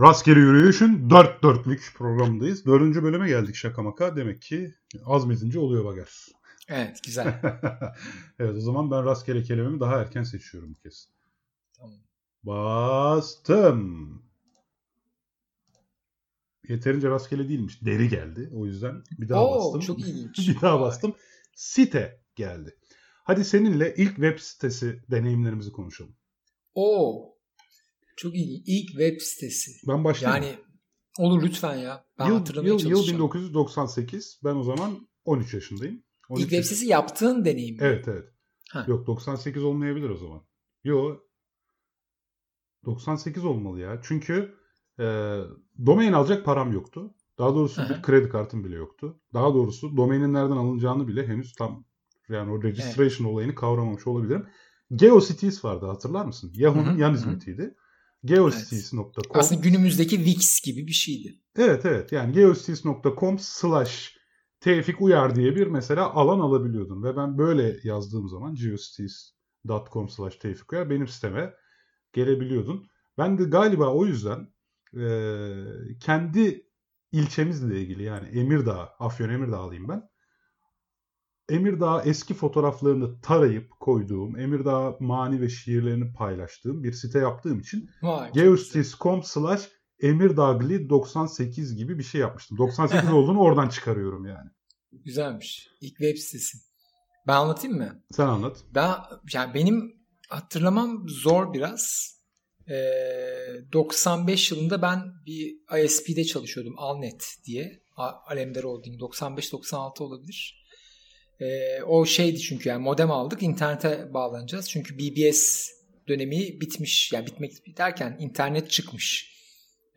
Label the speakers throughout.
Speaker 1: Rastgele Yürüyüş'ün dört dörtlük programındayız. Dördüncü bölüme geldik şaka maka. Demek ki azmetince oluyor Bager.
Speaker 2: Evet güzel.
Speaker 1: evet o zaman ben rastgele kelimemi daha erken seçiyorum bir kez.
Speaker 2: Tamam.
Speaker 1: Bastım. Yeterince rastgele değilmiş. Deri geldi. O yüzden bir daha
Speaker 2: Oo,
Speaker 1: bastım.
Speaker 2: çok ilginç.
Speaker 1: bir daha bastım. Site geldi. Hadi seninle ilk web sitesi deneyimlerimizi konuşalım.
Speaker 2: Oo. Çok iyi. İlk web sitesi.
Speaker 1: Ben başlayayım.
Speaker 2: Yani olur lütfen ya. Ben
Speaker 1: yıl,
Speaker 2: hatırlamaya
Speaker 1: yıl, yıl
Speaker 2: çalışacağım.
Speaker 1: 1998. Ben o zaman 13 yaşındayım. 13
Speaker 2: İlk web sitesi yaptığın deneyim. mi?
Speaker 1: Evet evet.
Speaker 2: Ha.
Speaker 1: Yok 98 olmayabilir o zaman. Yok. 98 olmalı ya. Çünkü e, domain alacak param yoktu. Daha doğrusu
Speaker 2: Aha.
Speaker 1: bir kredi kartım bile yoktu. Daha doğrusu domainin nereden alınacağını bile henüz tam yani o registration olayını kavramamış olabilirim. GeoCities vardı hatırlar mısın? Yahoo'nun yan hizmetiydi. Geocities.com
Speaker 2: Aslında günümüzdeki Wix gibi bir şeydi.
Speaker 1: Evet evet yani geocities.com slash Tevfik Uyar diye bir mesela alan alabiliyordun. Ve ben böyle yazdığım zaman geocities.com slash Tevfik Uyar benim siteme gelebiliyordun. Ben de galiba o yüzden e, kendi ilçemizle ilgili yani Emirdağ, Afyon Emirdağlıyım ben. Emirdağ eski fotoğraflarını tarayıp koyduğum, Emirdağ mani ve şiirlerini paylaştığım bir site yaptığım için geocities.com slash emirdagli 98 gibi bir şey yapmıştım. 98 olduğunu oradan çıkarıyorum yani.
Speaker 2: Güzelmiş. İlk web sitesi. Ben anlatayım mı?
Speaker 1: Sen anlat.
Speaker 2: Ben yani benim hatırlamam zor biraz. Ee, 95 yılında ben bir ISP'de çalışıyordum. Alnet diye. Alemdar Holding 95-96 olabilir. Ee, o şeydi çünkü yani modem aldık internete bağlanacağız. Çünkü BBS dönemi bitmiş. Yani bitmek derken internet çıkmış.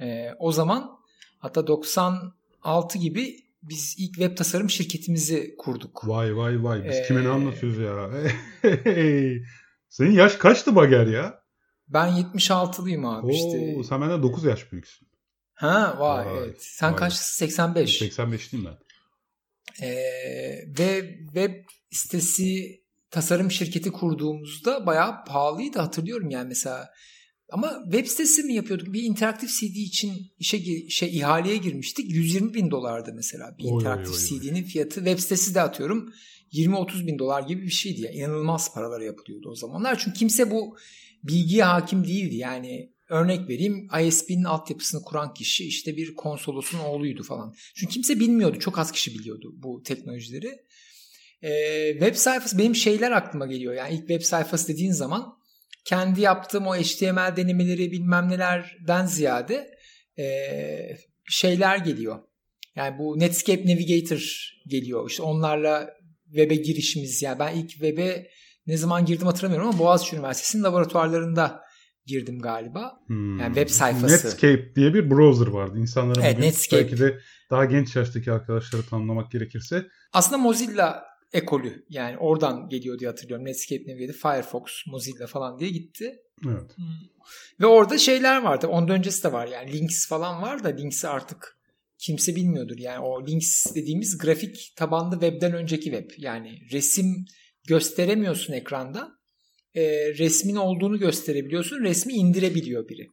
Speaker 2: Ee, o zaman hatta 96 gibi biz ilk web tasarım şirketimizi kurduk.
Speaker 1: Vay vay vay. Biz
Speaker 2: Ee,
Speaker 1: kime ne anlatıyoruz ya? Senin yaş kaçtı Bager ya?
Speaker 2: Ben 76'lıyım abi
Speaker 1: Oo,
Speaker 2: işte.
Speaker 1: Sen benden 9 yaş büyüksün.
Speaker 2: Ha vay,
Speaker 1: Vay,
Speaker 2: evet. Sen
Speaker 1: vay.
Speaker 2: kaçlısın? 85.
Speaker 1: 85 değil ben.
Speaker 2: Ee, ve web sitesi tasarım şirketi kurduğumuzda bayağı pahalıydı hatırlıyorum yani mesela. Ama web sitesi mi yapıyorduk? Bir interaktif CD için işe şey ihaleye girmiştik. 120 bin dolardı mesela bir
Speaker 1: Oy,
Speaker 2: interaktif
Speaker 1: oy, oy.
Speaker 2: CD'nin fiyatı. Web sitesi de atıyorum 20-30 bin dolar gibi bir şeydi. Yani inanılmaz paralar yapılıyordu o zamanlar. Çünkü kimse bu bilgiye hakim değildi. Yani örnek vereyim ISP'nin altyapısını kuran kişi işte bir konsolosun oğluydu falan. Çünkü kimse bilmiyordu. Çok az kişi biliyordu bu teknolojileri. Ee, web sayfası benim şeyler aklıma geliyor. Yani ilk web sayfası dediğin zaman kendi yaptığım o HTML denemeleri bilmem nelerden ziyade ee, şeyler geliyor. Yani bu Netscape Navigator geliyor. İşte onlarla web'e girişimiz. Yani ben ilk web'e ne zaman girdim hatırlamıyorum ama Boğaziçi Üniversitesi'nin laboratuvarlarında girdim galiba.
Speaker 1: Hmm.
Speaker 2: Yani web sayfası.
Speaker 1: Netscape diye bir browser vardı. İnsanların
Speaker 2: Evet,
Speaker 1: bugün
Speaker 2: Netscape.
Speaker 1: belki de daha genç yaştaki arkadaşları tanımlamak gerekirse
Speaker 2: Aslında Mozilla ekolü yani oradan geliyor diye hatırlıyorum. Netscape Navigator, Firefox, Mozilla falan diye gitti.
Speaker 1: evet.
Speaker 2: Ve orada şeyler vardı. Ondan öncesi de var yani. Links falan var da Links'i artık kimse bilmiyordur. Yani o Links dediğimiz grafik tabanlı webden önceki web. Yani resim gösteremiyorsun ekranda. E, resmin olduğunu gösterebiliyorsun. Resmi indirebiliyor biri.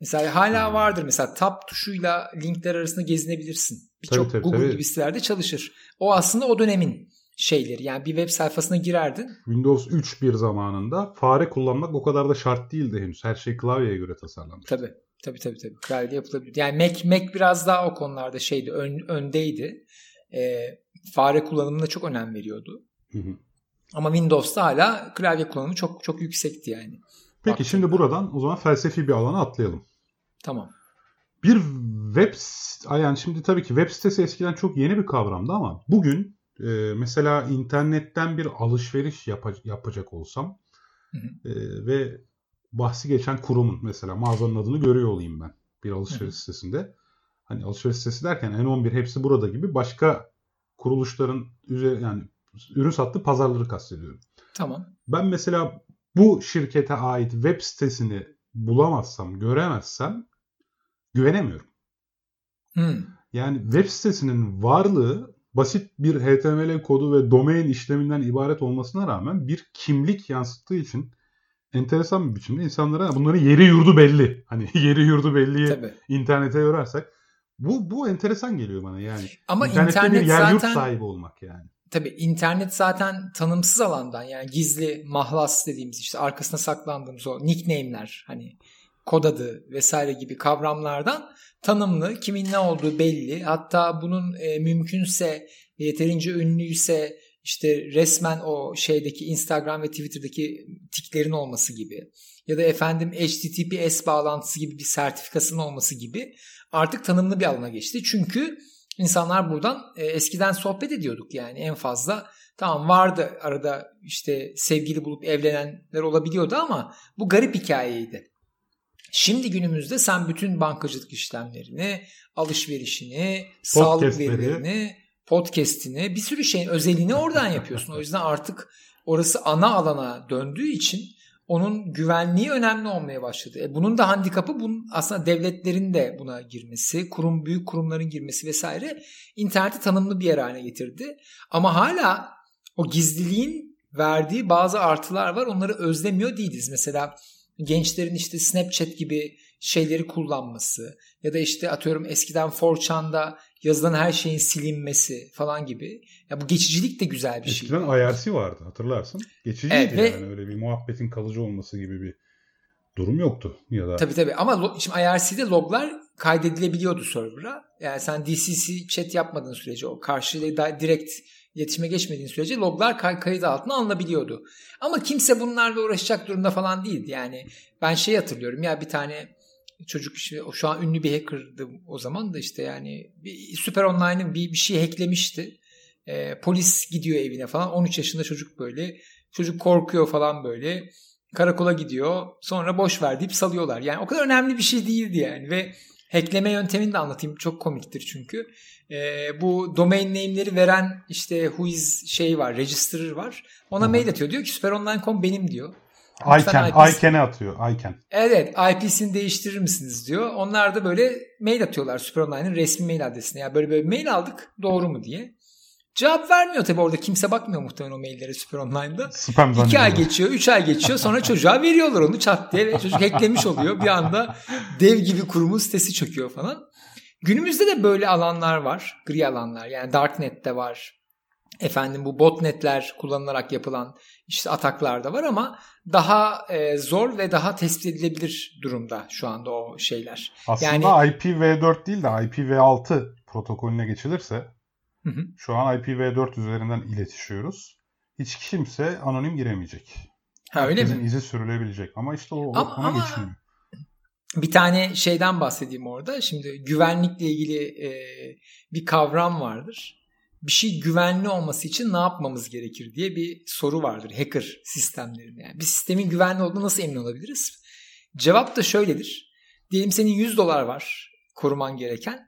Speaker 2: Mesela hala
Speaker 1: Hmm.
Speaker 2: vardır. Mesela tab tuşuyla linkler arasında gezinebilirsin. Birçok Google
Speaker 1: tabii.
Speaker 2: gibi sitelerde çalışır. O aslında o dönemin şeyleri. Yani bir web sayfasına girerdin.
Speaker 1: Windows 3 bir zamanında fare kullanmak o kadar da şart değildi henüz. Her şey klavyeye göre tasarlanmış.
Speaker 2: Tabii. Tabii tabii tabii. Klavyede yapılabilir. Yani Mac, Mac biraz daha o konularda şeydi. Ön, öndeydi. Ee, fare kullanımına çok önem veriyordu.
Speaker 1: Hı hı.
Speaker 2: Ama Windows'ta hala klavye kullanımı çok çok yüksekti yani.
Speaker 1: Peki
Speaker 2: Baktığında.
Speaker 1: şimdi buradan o zaman felsefi bir alana atlayalım.
Speaker 2: Tamam.
Speaker 1: Bir web yani şimdi tabii ki web sitesi eskiden çok yeni bir kavramdı ama bugün e, mesela internetten bir alışveriş yapa- yapacak olsam
Speaker 2: Hı hı.
Speaker 1: e, ve bahsi geçen kurumun mesela mağazanın adını görüyor olayım ben bir alışveriş
Speaker 2: Hı hı.
Speaker 1: sitesinde. Hani alışveriş sitesi derken N11 hepsi burada gibi başka kuruluşların üzeri yani ürün sattığı pazarları kastediyorum.
Speaker 2: Tamam.
Speaker 1: Ben mesela bu şirkete ait web sitesini bulamazsam, göremezsem güvenemiyorum.
Speaker 2: Hmm.
Speaker 1: Yani web sitesinin varlığı basit bir HTML kodu ve domain işleminden ibaret olmasına rağmen bir kimlik yansıttığı için enteresan bir biçimde insanlara bunların yeri yurdu belli. Hani yeri yurdu
Speaker 2: Tabii.
Speaker 1: internete yorarsak bu bu enteresan geliyor bana yani.
Speaker 2: Ama
Speaker 1: İnternette
Speaker 2: internet
Speaker 1: bir yer yurt
Speaker 2: zaten
Speaker 1: sahibi olmak yani.
Speaker 2: Tabii internet zaten tanımsız alandan yani gizli mahlas dediğimiz işte arkasına saklandığımız o nickname'ler hani kod adı vesaire gibi kavramlardan tanımlı kimin ne olduğu belli hatta bunun e, mümkünse yeterince ünlüyse işte resmen o şeydeki Instagram ve Twitter'daki tiklerin olması gibi ya da efendim HTTPS bağlantısı gibi bir sertifikasının olması gibi artık tanımlı bir alana geçti. Çünkü insanlar buradan e, eskiden sohbet ediyorduk yani en fazla tamam vardı arada işte sevgili bulup evlenenler olabiliyordu ama bu garip hikayeydi. Şimdi günümüzde sen bütün bankacılık işlemlerini, alışverişini, sağlık verilerini, podcast'ini, bir sürü şeyin özelliğini oradan yapıyorsun. O yüzden artık orası ana alana döndüğü için onun güvenliği önemli olmaya başladı. E bunun da handikapı bunun aslında devletlerin de buna girmesi, kurum büyük kurumların girmesi vesaire interneti tanımlı bir yer haline getirdi. Ama hala o gizliliğin verdiği bazı artılar var. Onları özlemiyor değiliz. Mesela gençlerin işte Snapchat gibi şeyleri kullanması ya da işte atıyorum eskiden 4chan'da yazılan her şeyin silinmesi falan gibi. Ya bu geçicilik de güzel bir şey.
Speaker 1: Eskiden IRC vardı hatırlarsın. Geçiciydi
Speaker 2: Evet, ve-
Speaker 1: yani öyle bir muhabbetin kalıcı olması gibi bir durum yoktu. Ya da
Speaker 2: Tabii tabii ama şimdi IRC'de loglar kaydedilebiliyordu server'a. Yani sen DCC chat yapmadığın sürece o karşıyla direkt iletişime geçmediğin sürece loglar kay- kayıt altına alınabiliyordu. Ama kimse bunlarla uğraşacak durumda falan değildi. Yani ben şey hatırlıyorum ya bir tane çocuk işte, şu an ünlü bir hacker'dı o zaman da işte yani bir Süper Online'ın bir, bir şey hacklemişti. Ee, polis gidiyor evine falan 13 yaşında çocuk böyle çocuk korkuyor falan böyle karakola gidiyor sonra boş ver deyip salıyorlar. Yani o kadar önemli bir şey değildi yani ve hackleme yöntemini de anlatayım çok komiktir çünkü. Ee, bu domain name'leri veren işte whois şey var registerer var ona mail atıyor diyor ki superonline.com benim diyor. Lütfen
Speaker 1: ICANN,
Speaker 2: IP'si
Speaker 1: ICANN'e atıyor. ICANN.
Speaker 2: Evet IP'sini değiştirir misiniz diyor. Onlar da böyle mail atıyorlar SuperOnline'ın resmi mail adresine. Ya böyle böyle mail aldık doğru mu diye. Cevap vermiyor tabii orada kimse bakmıyor muhtemelen o maillere SuperOnline'da.
Speaker 1: Spam
Speaker 2: İki ay geçiyor, üç ay geçiyor sonra çocuğa veriyorlar onu çat diye ve çocuk hacklemiş oluyor. Bir anda dev gibi kurumun sitesi çöküyor falan. Günümüzde de böyle alanlar var. Gri alanlar yani Darknet'te var. Efendim bu botnetler kullanılarak yapılan işte ataklar da var ama daha e, zor ve daha tespit edilebilir durumda şu anda o şeyler.
Speaker 1: Aslında
Speaker 2: Yani-
Speaker 1: IPv4 değil de IPv6 protokolüne geçilirse
Speaker 2: Hı hı.
Speaker 1: şu an IPv4 üzerinden iletişiyoruz. Hiç kimse anonim giremeyecek.
Speaker 2: Ha öyle
Speaker 1: Herkesin
Speaker 2: mi?
Speaker 1: izi sürülebilecek ama işte o
Speaker 2: Ama-
Speaker 1: ona
Speaker 2: ama-
Speaker 1: geçilmiyor.
Speaker 2: Bir tane şeyden bahsedeyim orada. Şimdi güvenlikle ilgili e, bir kavram vardır. Bir şey güvenli olması için ne yapmamız gerekir diye bir soru vardır hacker sistemlerinde. Yani bir sistemin güvenli olduğunu nasıl emin olabiliriz? Cevap da şöyledir. Diyelim senin 100 dolar var koruman gereken.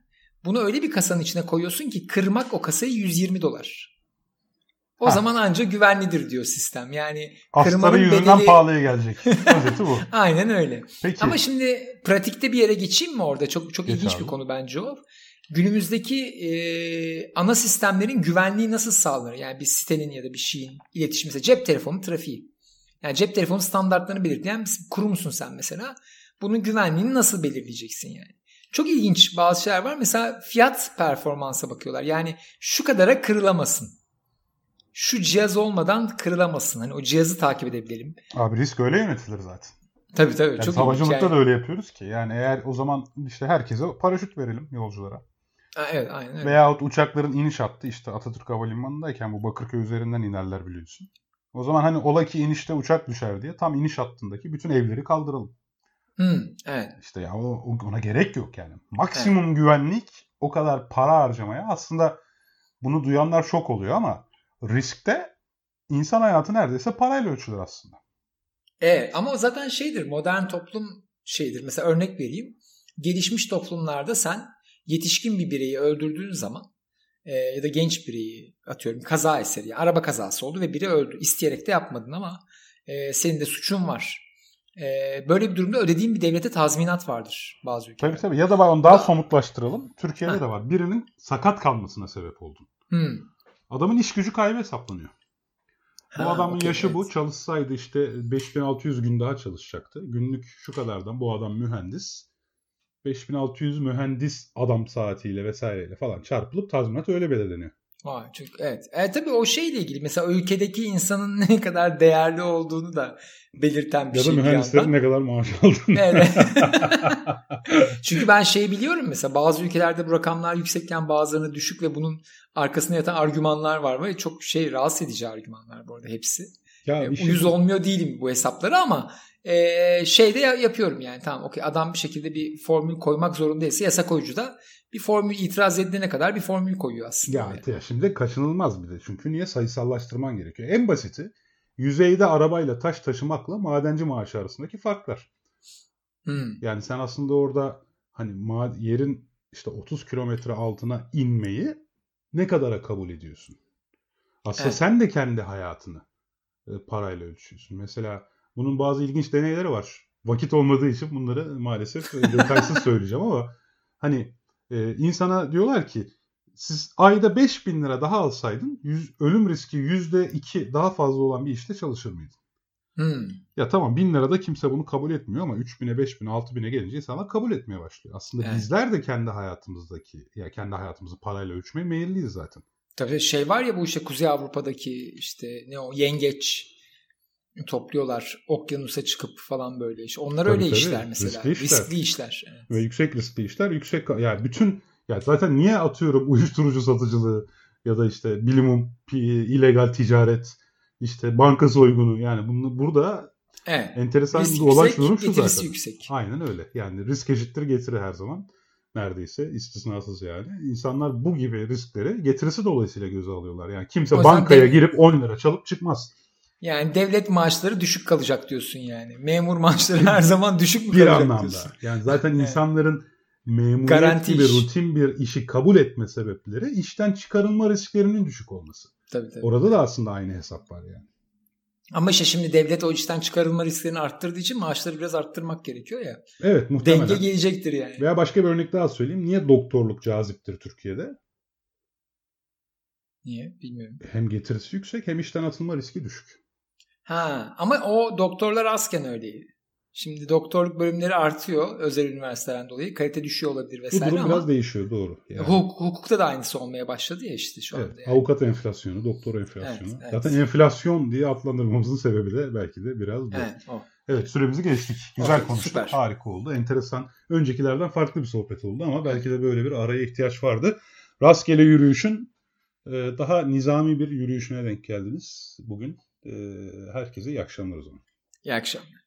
Speaker 2: Bunu öyle bir kasanın içine koyuyorsun ki kırmak o kasayı 120 dolar. O
Speaker 1: Ha.
Speaker 2: zaman ancak güvenlidir diyor sistem. Yani kırmanın
Speaker 1: yüzünden
Speaker 2: bedeli-
Speaker 1: pahalıya gelecek. Özeti bu.
Speaker 2: aynen öyle.
Speaker 1: Peki.
Speaker 2: Ama şimdi pratikte bir yere geçeyim mi orada? Çok çok
Speaker 1: Geç
Speaker 2: ilginç
Speaker 1: abi.
Speaker 2: bir konu bence o. Günümüzdeki e, ana sistemlerin güvenliği nasıl sağlanır? Yani bir sitenin ya da bir şeyin iletişimi. Mesela cep telefonu trafiği. Yani cep telefonu standartlarını belirleyen bir kurumsun sen mesela. Bunun güvenliğini nasıl belirleyeceksin yani? Çok ilginç bazı şeyler var. Mesela fiyat performansa bakıyorlar. Yani şu kadara kırılamasın. Şu cihaz olmadan kırılamasın. Hani o cihazı takip edebilelim.
Speaker 1: Abi risk öyle yönetilir zaten.
Speaker 2: Tabii tabii.
Speaker 1: Yani
Speaker 2: çok
Speaker 1: havacılıkta
Speaker 2: yani.
Speaker 1: da öyle yapıyoruz ki. Yani eğer o zaman işte herkese paraşüt verelim yolculara.
Speaker 2: Ha, evet aynen öyle.
Speaker 1: Veyahut uçakların iniş hattı işte Atatürk Havalimanı'ndayken bu Bakırköy üzerinden inerler biliyorsun. O zaman hani ola ki inişte uçak düşer diye tam iniş hattındaki bütün evleri kaldıralım.
Speaker 2: Hmm, evet.
Speaker 1: İşte ya o, ona gerek yok yani. Maksimum güvenlik o kadar para harcamaya aslında bunu duyanlar şok oluyor ama riskte insan hayatı neredeyse parayla ölçülür aslında.
Speaker 2: Evet ama zaten şeydir modern toplum şeydir. Mesela örnek vereyim. Gelişmiş toplumlarda sen yetişkin bir bireyi öldürdüğün zaman e, ya da genç bireyi atıyorum kaza eseri yani araba kazası oldu ve biri öldü. İsteyerek de yapmadın ama e, senin de suçun var. E, böyle bir durumda ödediğin bir devlete tazminat vardır bazı ülkelerde.
Speaker 1: Tabii tabii ya da bak onu daha somutlaştıralım. Türkiye'de
Speaker 2: Ha.
Speaker 1: de var. Birinin sakat kalmasına sebep oldun.
Speaker 2: Hmm,
Speaker 1: Adamın iş gücü kaybı hesaplanıyor. Bu
Speaker 2: Ha,
Speaker 1: adamın
Speaker 2: okey,
Speaker 1: yaşı bu.
Speaker 2: evet.
Speaker 1: Çalışsaydı işte 5600 gün daha çalışacaktı. Günlük şu kadardan bu adam mühendis. 5600 mühendis adam saatiyle vesaireyle falan çarpılıp tazminat öyle belirleniyor.
Speaker 2: Vay, çünkü evet. E, tabii o şeyle ilgili mesela ülkedeki insanın ne kadar değerli olduğunu da belirten bir
Speaker 1: Ya da
Speaker 2: şey bir
Speaker 1: mühendislerin
Speaker 2: yandan.
Speaker 1: ne kadar maaş aldığını.
Speaker 2: Evet. Çünkü ben şey biliyorum mesela bazı ülkelerde bu rakamlar yüksekken bazılarına düşük ve bunun arkasında yatan argümanlar var ve çok şey rahatsız edici argümanlar bu arada hepsi.
Speaker 1: Ya
Speaker 2: E,
Speaker 1: şey-
Speaker 2: Uyuz olmuyor değilim bu hesapları ama e, şey de ya- yapıyorum yani tamam okey adam bir şekilde bir formül koymak zorundaysa yasa koyucu da bir formül itiraz edilene kadar bir formül koyuyor aslında.
Speaker 1: Ya, ya şimdi kaçınılmaz bir de. Çünkü niye sayısallaştırman gerekiyor. En basiti yüzeyde arabayla taş taşımakla madenci maaşı arasındaki farklar.
Speaker 2: Hmm.
Speaker 1: Yani sen aslında orada hani yerin işte 30 kilometre altına inmeyi ne kadara kabul ediyorsun? Aslında
Speaker 2: Evet.
Speaker 1: sen de kendi hayatını e, parayla ölçüyorsun. Mesela bunun bazı ilginç deneyleri var. Vakit olmadığı için bunları maalesef detaysız söyleyeceğim ama hani e, insana diyorlar ki siz ayda 5000 lira daha alsaydın yüz, ölüm riski %2 daha fazla olan bir işte çalışır mıydın?
Speaker 2: Hmm.
Speaker 1: Ya tamam 1000 lirada kimse bunu kabul etmiyor ama 3000'e 5000'e 6000'e gelince insanlar kabul etmeye başlıyor. Aslında
Speaker 2: Evet.
Speaker 1: bizler de kendi hayatımızdaki ya kendi hayatımızı parayla ölçmeye meyilliyiz zaten.
Speaker 2: Tabii şey var ya bu işte Kuzey Avrupa'daki işte ne o yengeç topluyorlar okyanusa çıkıp falan böyle iş. Onlar
Speaker 1: Tabii,
Speaker 2: öyle
Speaker 1: tabii.
Speaker 2: işler mesela.
Speaker 1: Riskli işler.
Speaker 2: Riskli işler. Evet.
Speaker 1: Ve yüksek riskli işler, yüksek yani bütün ya zaten niye atıyorum uyuşturucu satıcılığı ya da işte bilimum illegal ticaret işte banka soygunu yani bunu burada
Speaker 2: Evet.
Speaker 1: enteresan
Speaker 2: Risk
Speaker 1: bir olay
Speaker 2: yüksek,
Speaker 1: durum şu zaten.
Speaker 2: yüksek.
Speaker 1: Aynen öyle. Yani risk eşittir getiri her zaman. Neredeyse istisnasız yani. İnsanlar bu gibi riskleri getirisi dolayısıyla göze alıyorlar. Yani kimse bankaya
Speaker 2: dev-
Speaker 1: girip 10 lira çalıp çıkmaz.
Speaker 2: Yani devlet maaşları düşük kalacak diyorsun yani. Memur maaşları her zaman düşük mü
Speaker 1: Bir
Speaker 2: kalacak
Speaker 1: anlamda.
Speaker 2: diyorsun.
Speaker 1: Yani zaten insanların memuriyet
Speaker 2: Garanti
Speaker 1: gibi
Speaker 2: iş.
Speaker 1: rutin bir işi kabul etme sebepleri işten çıkarılma risklerinin düşük olması.
Speaker 2: Tabii tabii.
Speaker 1: Orada da aslında aynı hesap var yani.
Speaker 2: Ama işte şimdi devlet o işten çıkarılma risklerini arttırdığı için maaşları biraz arttırmak gerekiyor ya.
Speaker 1: Evet muhtemelen.
Speaker 2: Denge gelecektir yani.
Speaker 1: Veya başka bir örnek daha söyleyeyim. Niye doktorluk caziptir Türkiye'de?
Speaker 2: Niye? Bilmiyorum.
Speaker 1: Hem getirisi yüksek hem işten atılma riski düşük.
Speaker 2: Ha ama o doktorlar azken öyleydi. Şimdi doktorluk bölümleri artıyor özel üniversitelerden dolayı. Kalite düşüyor olabilir
Speaker 1: Bu
Speaker 2: vesaire
Speaker 1: durum
Speaker 2: ama
Speaker 1: biraz değişiyor doğru. Yani.
Speaker 2: hukuk, hukukta da aynısı olmaya başladı ya işte şu anda.
Speaker 1: Evet,
Speaker 2: yani.
Speaker 1: avukat enflasyonu, doktor enflasyonu.
Speaker 2: Evet, evet.
Speaker 1: Zaten enflasyon diye adlandırmamızın sebebi de belki de biraz bu. Evet,
Speaker 2: Evet, o.
Speaker 1: süremizi geçtik. Güzel
Speaker 2: Okey,
Speaker 1: konuştuk.
Speaker 2: süper.
Speaker 1: Harika oldu. Enteresan. Öncekilerden farklı bir sohbet oldu ama belki de böyle bir araya ihtiyaç vardı. Rastgele yürüyüşün e, daha nizami bir yürüyüşüne denk geldiniz bugün. Herkese iyi akşamlar o zaman.
Speaker 2: İyi akşamlar.